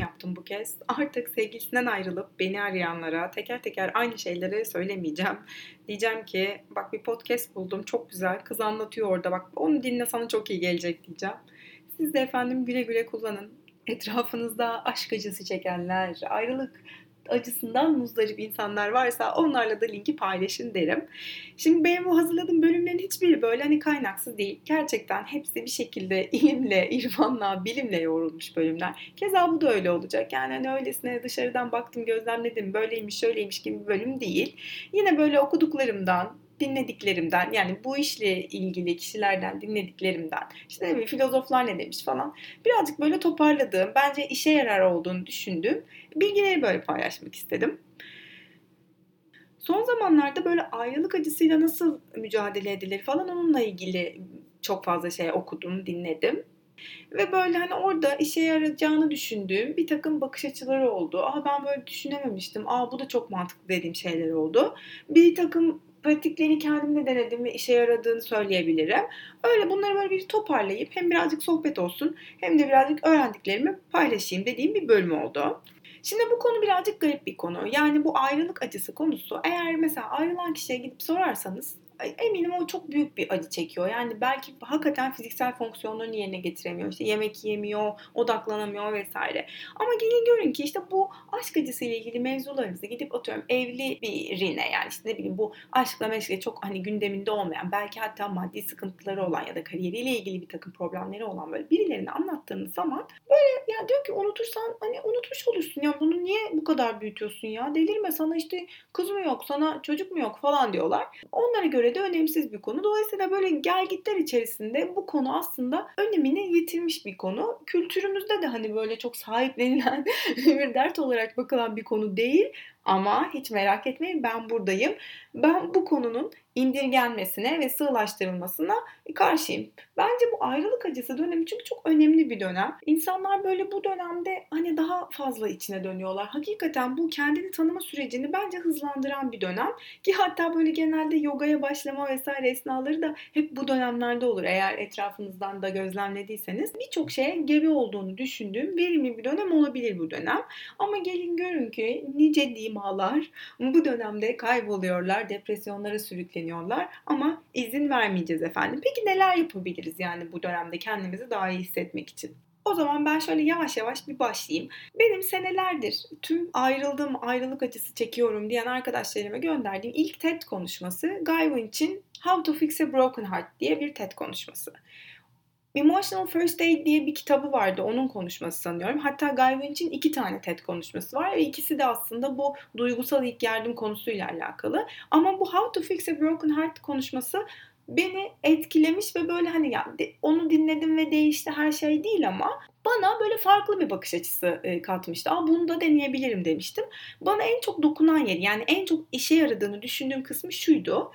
yaptım bu kez. Artık sevgilisinden ayrılıp beni arayanlara teker teker aynı şeyleri söylemeyeceğim. Diyeceğim ki bak bir podcast buldum çok güzel. Kız anlatıyor orada bak onu dinle sana çok iyi gelecek diyeceğim. Siz de efendim güle güle kullanın. Etrafınızda aşk acısı çekenler, ayrılık acısından muzdarip insanlar varsa onlarla da linki paylaşın derim. Şimdi benim bu hazırladığım bölümlerin hiçbiri böyle hani kaynaksız değil. Gerçekten hepsi bir şekilde ilimle, irfanla, bilimle yoğrulmuş bölümler. Keza bu da öyle olacak. Yani hani öylesine dışarıdan baktım, gözlemledim, böyleymiş, şöyleymiş gibi bir bölüm değil. Yine böyle okuduklarımdan, dinlediklerimden yani bu işle ilgili kişilerden dinlediklerimden işte ne filozoflar ne demiş falan birazcık böyle toparladığım bence işe yarar olduğunu düşündüğüm bilgileri böyle paylaşmak istedim. Son zamanlarda böyle ayrılık acısıyla nasıl mücadele edilir falan onunla ilgili çok fazla şey okudum, dinledim. Ve böyle hani orada işe yarayacağını düşündüğüm bir takım bakış açıları oldu. Aa ben böyle düşünememiştim. Aa bu da çok mantıklı dediğim şeyler oldu. Bir takım pratiklerini kendimde denedim ve işe yaradığını söyleyebilirim. Öyle bunları böyle bir toparlayıp hem birazcık sohbet olsun hem de birazcık öğrendiklerimi paylaşayım dediğim bir bölüm oldu. Şimdi bu konu birazcık garip bir konu. Yani bu ayrılık acısı konusu eğer mesela ayrılan kişiye gidip sorarsanız eminim o çok büyük bir acı çekiyor. Yani belki hakikaten fiziksel fonksiyonlarını yerine getiremiyor. İşte yemek yemiyor, odaklanamıyor vesaire. Ama gelin görün ki işte bu aşk acısıyla ilgili mevzularınızı gidip atıyorum evli birine yani işte ne bileyim bu aşkla meşgule çok hani gündeminde olmayan belki hatta maddi sıkıntıları olan ya da kariyeriyle ilgili bir takım problemleri olan böyle birilerine anlattığınız zaman böyle ya diyor ki unutursan hani unutmuş olursun ya bunu niye bu kadar büyütüyorsun ya delirme sana işte kız mı yok sana çocuk mu yok falan diyorlar. Onlara göre göre de önemsiz bir konu. Dolayısıyla böyle gelgitler içerisinde bu konu aslında önemini yitirmiş bir konu. Kültürümüzde de hani böyle çok sahiplenilen bir dert olarak bakılan bir konu değil. Ama hiç merak etmeyin ben buradayım. Ben bu konunun indirgenmesine ve sığlaştırılmasına karşıyım. Bence bu ayrılık acısı dönemi çünkü çok önemli bir dönem. İnsanlar böyle bu dönemde hani daha fazla içine dönüyorlar. Hakikaten bu kendini tanıma sürecini bence hızlandıran bir dönem. Ki hatta böyle genelde yogaya başlama vesaire esnaları da hep bu dönemlerde olur. Eğer etrafınızdan da gözlemlediyseniz birçok şeye gebe olduğunu düşündüğüm verimli bir dönem olabilir bu dönem. Ama gelin görün ki nice dimalar bu dönemde kayboluyorlar, depresyonlara sürükleniyorlar ama izin vermeyeceğiz efendim. Peki neler yapabiliriz yani bu dönemde kendimizi daha iyi hissetmek için? O zaman ben şöyle yavaş yavaş bir başlayayım. Benim senelerdir tüm ayrıldım, ayrılık acısı çekiyorum diyen arkadaşlarıma gönderdiğim ilk TED konuşması Guy Winch'in How to Fix a Broken Heart diye bir TED konuşması. Emotional First Aid diye bir kitabı vardı. Onun konuşması sanıyorum. Hatta Guy Winch'in iki tane TED konuşması var ve ikisi de aslında bu duygusal ilk yardım konusuyla alakalı. Ama bu How to Fix a Broken Heart konuşması beni etkilemiş ve böyle hani ya onu dinledim ve değişti her şey değil ama bana böyle farklı bir bakış açısı e, katmıştı. Aa bunu da deneyebilirim demiştim. Bana en çok dokunan yeri yani en çok işe yaradığını düşündüğüm kısmı şuydu.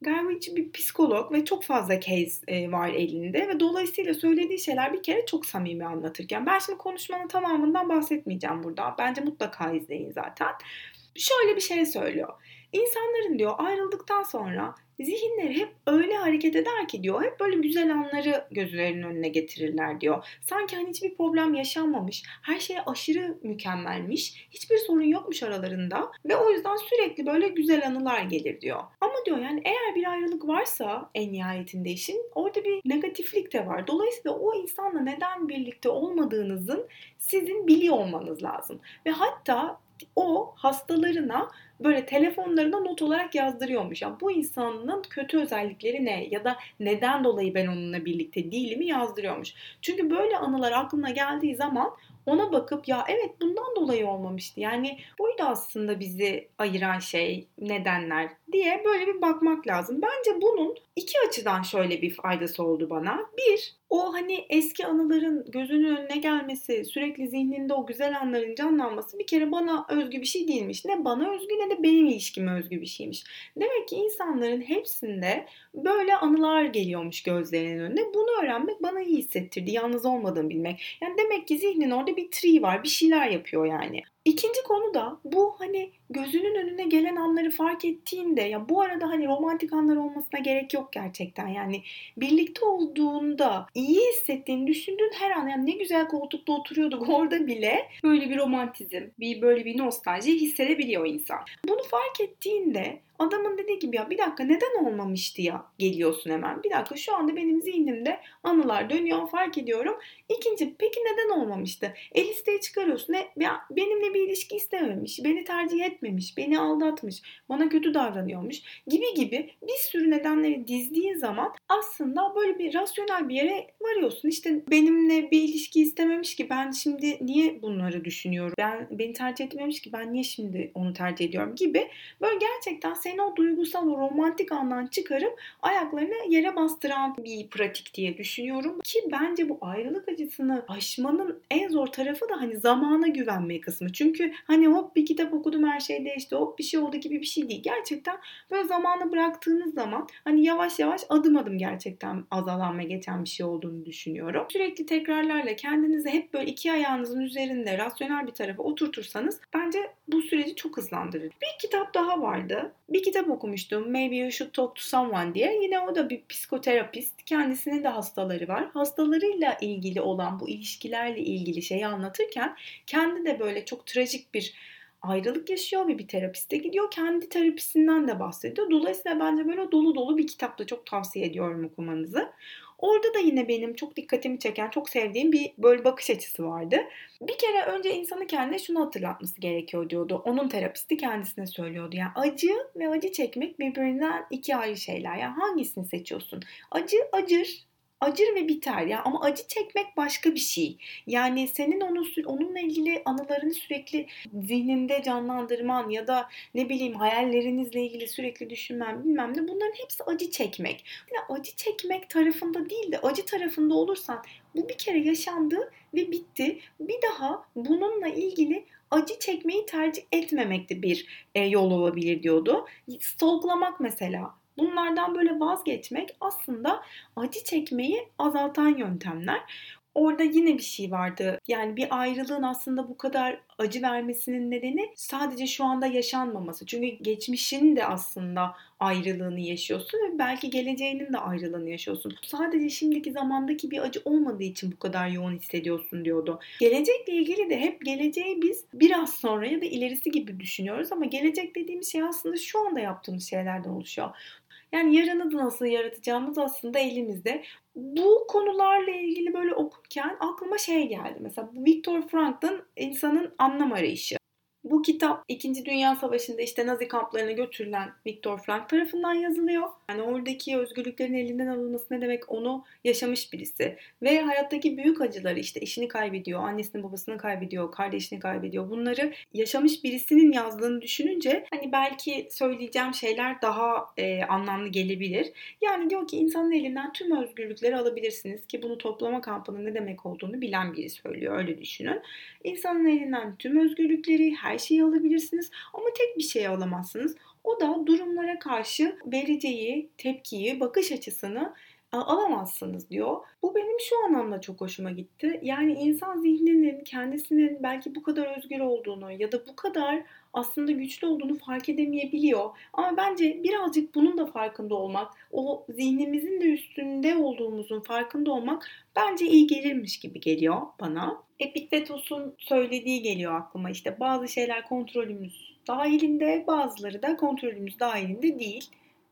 Garvich bir psikolog ve çok fazla case e, var elinde ve dolayısıyla söylediği şeyler bir kere çok samimi anlatırken. Ben şimdi konuşmanın tamamından bahsetmeyeceğim burada. Bence mutlaka izleyin zaten. Şöyle bir şey söylüyor. İnsanların diyor ayrıldıktan sonra zihinleri hep öyle hareket eder ki diyor. Hep böyle güzel anları gözlerinin önüne getirirler diyor. Sanki hani hiçbir problem yaşanmamış. Her şey aşırı mükemmelmiş. Hiçbir sorun yokmuş aralarında. Ve o yüzden sürekli böyle güzel anılar gelir diyor. Ama diyor yani eğer bir ayrılık varsa en nihayetinde işin orada bir negatiflik de var. Dolayısıyla o insanla neden birlikte olmadığınızın sizin biliyor olmanız lazım. Ve hatta o hastalarına böyle telefonlarına not olarak yazdırıyormuş. Yani bu insanın kötü özellikleri ne ya da neden dolayı ben onunla birlikte değilimi yazdırıyormuş. Çünkü böyle anılar aklına geldiği zaman ona bakıp ya evet bundan dolayı olmamıştı. Yani buydu aslında bizi ayıran şey, nedenler diye böyle bir bakmak lazım. Bence bunun iki açıdan şöyle bir faydası oldu bana. Bir, o hani eski anıların gözünün önüne gelmesi, sürekli zihninde o güzel anların canlanması bir kere bana özgü bir şey değilmiş. Ne bana özgü ne de benim ilişkime özgü bir şeymiş. Demek ki insanların hepsinde böyle anılar geliyormuş gözlerinin önüne. Bunu öğrenmek bana iyi hissettirdi. Yalnız olmadığımı bilmek. Yani demek ki zihnin orada bir tree var. Bir şeyler yapıyor yani. İkinci konu da bu hani gözünün önüne gelen anları fark ettiğinde ya bu arada hani romantik anlar olmasına gerek yok gerçekten. Yani birlikte olduğunda iyi hissettiğini düşündüğün her an yani ne güzel koltukta oturuyorduk orada bile böyle bir romantizm, bir böyle bir nostalji hissedebiliyor insan. Bunu fark ettiğinde Adamın dediği gibi ya bir dakika neden olmamıştı ya geliyorsun hemen. Bir dakika şu anda benim zihnimde anılar dönüyor fark ediyorum. İkinci peki neden olmamıştı? E listeye çıkarıyorsun. Ne, ya benimle bir ilişki istememiş, beni tercih etmemiş, beni aldatmış, bana kötü davranıyormuş gibi gibi bir sürü nedenleri dizdiğin zaman aslında böyle bir rasyonel bir yere varıyorsun. İşte benimle bir ilişki istememiş ki ben şimdi niye bunları düşünüyorum? Ben beni tercih etmemiş ki ben niye şimdi onu tercih ediyorum gibi böyle gerçekten seni o duygusal, o romantik andan çıkarıp ayaklarını yere bastıran bir pratik diye düşünüyorum. Ki bence bu ayrılık acısını aşmanın en zor tarafı da hani zamana güvenme kısmı. Çünkü hani hop bir kitap okudum her şey değişti, hop bir şey oldu gibi bir şey değil. Gerçekten böyle zamanı bıraktığınız zaman hani yavaş yavaş adım adım gerçekten azalan ve geçen bir şey olduğunu düşünüyorum. Sürekli tekrarlarla kendinizi hep böyle iki ayağınızın üzerinde rasyonel bir tarafa oturtursanız bence bu süreci çok hızlandırır. Bir kitap daha vardı bir kitap okumuştum. Maybe You Should Talk to Someone diye. Yine o da bir psikoterapist. Kendisinin de hastaları var. Hastalarıyla ilgili olan bu ilişkilerle ilgili şeyi anlatırken kendi de böyle çok trajik bir ayrılık yaşıyor ve bir terapiste gidiyor. Kendi terapisinden de bahsediyor. Dolayısıyla bence böyle dolu dolu bir kitapta çok tavsiye ediyorum okumanızı. Orada da yine benim çok dikkatimi çeken, çok sevdiğim bir böyle bakış açısı vardı. Bir kere önce insanı kendine şunu hatırlatması gerekiyor diyordu. Onun terapisti kendisine söylüyordu. Yani acı ve acı çekmek birbirinden iki ayrı şeyler. Yani hangisini seçiyorsun? Acı acır acır ve biter ya ama acı çekmek başka bir şey. Yani senin onu onunla ilgili anılarını sürekli zihninde canlandırman ya da ne bileyim hayallerinizle ilgili sürekli düşünmen bilmem ne bunların hepsi acı çekmek. Yani acı çekmek tarafında değil de acı tarafında olursan bu bir kere yaşandı ve bitti. Bir daha bununla ilgili acı çekmeyi tercih etmemek de bir e, yol olabilir diyordu. Stalklamak mesela Bunlardan böyle vazgeçmek aslında acı çekmeyi azaltan yöntemler. Orada yine bir şey vardı. Yani bir ayrılığın aslında bu kadar acı vermesinin nedeni sadece şu anda yaşanmaması. Çünkü geçmişin de aslında ayrılığını yaşıyorsun ve belki geleceğinin de ayrılığını yaşıyorsun. Sadece şimdiki zamandaki bir acı olmadığı için bu kadar yoğun hissediyorsun diyordu. Gelecekle ilgili de hep geleceği biz biraz sonra ya da ilerisi gibi düşünüyoruz ama gelecek dediğimiz şey aslında şu anda yaptığımız şeylerden oluşuyor. Yani yarını da nasıl yaratacağımız aslında elimizde. Bu konularla ilgili böyle okurken aklıma şey geldi. Mesela Viktor Frankl'ın insanın anlam arayışı. Bu kitap 2. Dünya Savaşı'nda işte Nazi kamplarına götürülen Viktor Frank tarafından yazılıyor. Yani oradaki özgürlüklerin elinden alınması ne demek onu yaşamış birisi. Ve hayattaki büyük acıları işte eşini kaybediyor, annesini babasını kaybediyor, kardeşini kaybediyor. Bunları yaşamış birisinin yazdığını düşününce hani belki söyleyeceğim şeyler daha e, anlamlı gelebilir. Yani diyor ki insanın elinden tüm özgürlükleri alabilirsiniz ki bunu toplama kampının ne demek olduğunu bilen biri söylüyor öyle düşünün. İnsanın elinden tüm özgürlükleri, her şeyi alabilirsiniz ama tek bir şey alamazsınız. O da durumlara karşı vereceği tepkiyi, bakış açısını alamazsınız diyor. Bu benim şu anlamda çok hoşuma gitti. Yani insan zihninin kendisinin belki bu kadar özgür olduğunu ya da bu kadar aslında güçlü olduğunu fark edemeyebiliyor. Ama bence birazcık bunun da farkında olmak, o zihnimizin de üstünde olduğumuzun farkında olmak bence iyi gelirmiş gibi geliyor bana. Epiktetos'un söylediği geliyor aklıma. İşte bazı şeyler kontrolümüz dahilinde, bazıları da kontrolümüz dahilinde değil.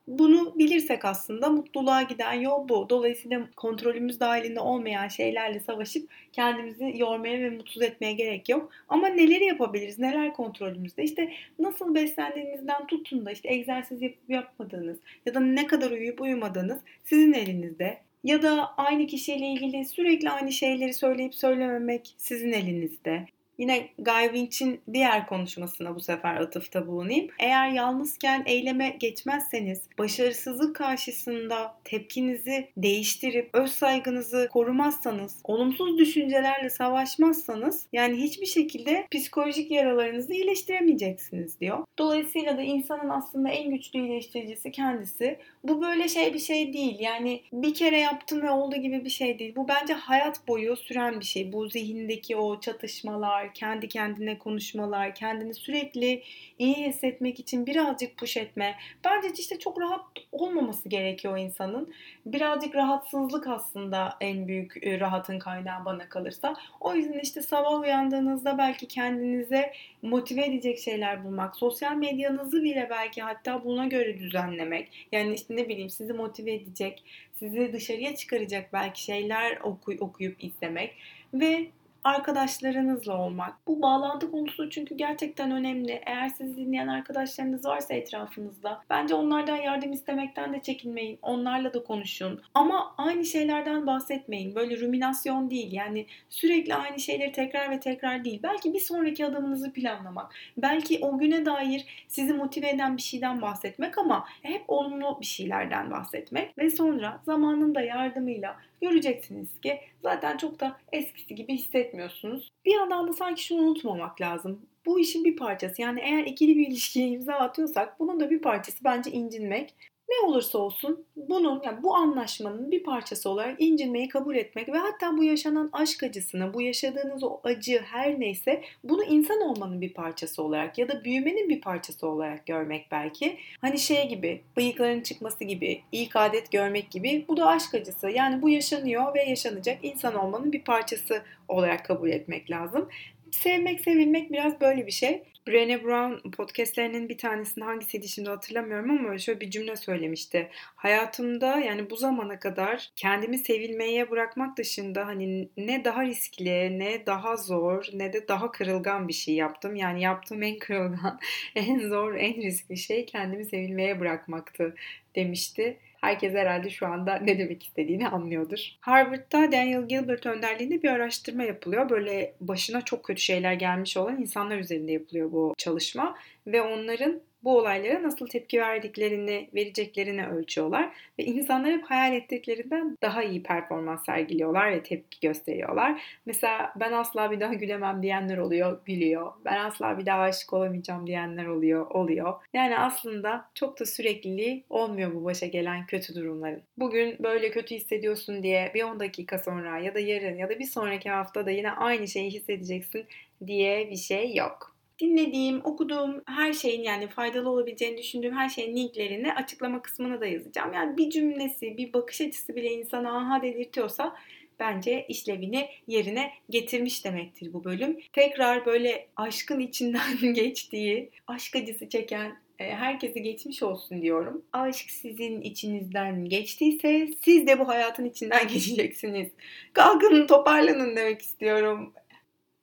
Bunu bilirsek aslında mutluluğa giden yol bu. Dolayısıyla kontrolümüz dahilinde olmayan şeylerle savaşıp kendimizi yormaya ve mutsuz etmeye gerek yok. Ama neleri yapabiliriz? Neler kontrolümüzde? İşte nasıl beslendiğinizden tutun da işte egzersiz yapıp yapmadığınız ya da ne kadar uyuyup uyumadığınız sizin elinizde. Ya da aynı kişiyle ilgili sürekli aynı şeyleri söyleyip söylememek sizin elinizde. Yine Guy Winch'in diğer konuşmasına bu sefer atıfta bulunayım. Eğer yalnızken eyleme geçmezseniz, başarısızlık karşısında tepkinizi değiştirip öz saygınızı korumazsanız, olumsuz düşüncelerle savaşmazsanız yani hiçbir şekilde psikolojik yaralarınızı iyileştiremeyeceksiniz diyor. Dolayısıyla da insanın aslında en güçlü iyileştiricisi kendisi. Bu böyle şey bir şey değil. Yani bir kere yaptım ve oldu gibi bir şey değil. Bu bence hayat boyu süren bir şey. Bu zihindeki o çatışmalar, yapmalar, kendi kendine konuşmalar, kendini sürekli iyi hissetmek için birazcık push etme. Bence işte çok rahat olmaması gerekiyor insanın. Birazcık rahatsızlık aslında en büyük e, rahatın kaynağı bana kalırsa. O yüzden işte sabah uyandığınızda belki kendinize motive edecek şeyler bulmak, sosyal medyanızı bile belki hatta buna göre düzenlemek. Yani işte ne bileyim sizi motive edecek, sizi dışarıya çıkaracak belki şeyler oku, okuyup izlemek ve arkadaşlarınızla olmak. Bu bağlantı konusu çünkü gerçekten önemli. Eğer sizi dinleyen arkadaşlarınız varsa etrafınızda bence onlardan yardım istemekten de çekinmeyin. Onlarla da konuşun. Ama aynı şeylerden bahsetmeyin. Böyle ruminasyon değil. Yani sürekli aynı şeyleri tekrar ve tekrar değil. Belki bir sonraki adımınızı planlamak. Belki o güne dair sizi motive eden bir şeyden bahsetmek ama hep olumlu bir şeylerden bahsetmek ve sonra zamanın da yardımıyla göreceksiniz ki zaten çok da eskisi gibi hissetmiyorsunuz. Bir yandan da sanki şunu unutmamak lazım. Bu işin bir parçası. Yani eğer ikili bir ilişkiye imza atıyorsak bunun da bir parçası bence incinmek. Ne olursa olsun bunun yani bu anlaşmanın bir parçası olarak incinmeyi kabul etmek ve hatta bu yaşanan aşk acısını, bu yaşadığınız o acı her neyse bunu insan olmanın bir parçası olarak ya da büyümenin bir parçası olarak görmek belki. Hani şey gibi bıyıkların çıkması gibi, ilk adet görmek gibi bu da aşk acısı. Yani bu yaşanıyor ve yaşanacak insan olmanın bir parçası olarak kabul etmek lazım sevmek, sevilmek biraz böyle bir şey. Brené Brown podcastlerinin bir tanesinde hangisiydi şimdi hatırlamıyorum ama şöyle bir cümle söylemişti. Hayatımda yani bu zamana kadar kendimi sevilmeye bırakmak dışında hani ne daha riskli, ne daha zor, ne de daha kırılgan bir şey yaptım. Yani yaptığım en kırılgan, en zor, en riskli şey kendimi sevilmeye bırakmaktı demişti. Herkes herhalde şu anda ne demek istediğini anlıyordur. Harvard'da Daniel Gilbert önderliğinde bir araştırma yapılıyor. Böyle başına çok kötü şeyler gelmiş olan insanlar üzerinde yapılıyor bu çalışma ve onların bu olaylara nasıl tepki verdiklerini, vereceklerini ölçüyorlar. Ve insanlar hep hayal ettiklerinden daha iyi performans sergiliyorlar ve tepki gösteriyorlar. Mesela ben asla bir daha gülemem diyenler oluyor, gülüyor. Ben asla bir daha aşık olamayacağım diyenler oluyor, oluyor. Yani aslında çok da sürekliliği olmuyor bu başa gelen kötü durumların. Bugün böyle kötü hissediyorsun diye bir 10 dakika sonra ya da yarın ya da bir sonraki hafta da yine aynı şeyi hissedeceksin diye bir şey yok dinlediğim, okuduğum her şeyin yani faydalı olabileceğini düşündüğüm her şeyin linklerini açıklama kısmına da yazacağım. Yani bir cümlesi, bir bakış açısı bile insana aha dedirtiyorsa bence işlevini yerine getirmiş demektir bu bölüm. Tekrar böyle aşkın içinden geçtiği, aşk acısı çeken e, herkese geçmiş olsun diyorum. Aşk sizin içinizden geçtiyse siz de bu hayatın içinden geçeceksiniz. Kalkın toparlanın demek istiyorum.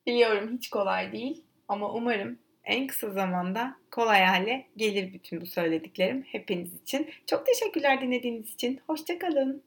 Biliyorum hiç kolay değil ama umarım en kısa zamanda kolay hale gelir bütün bu söylediklerim hepiniz için. Çok teşekkürler dinlediğiniz için. Hoşçakalın.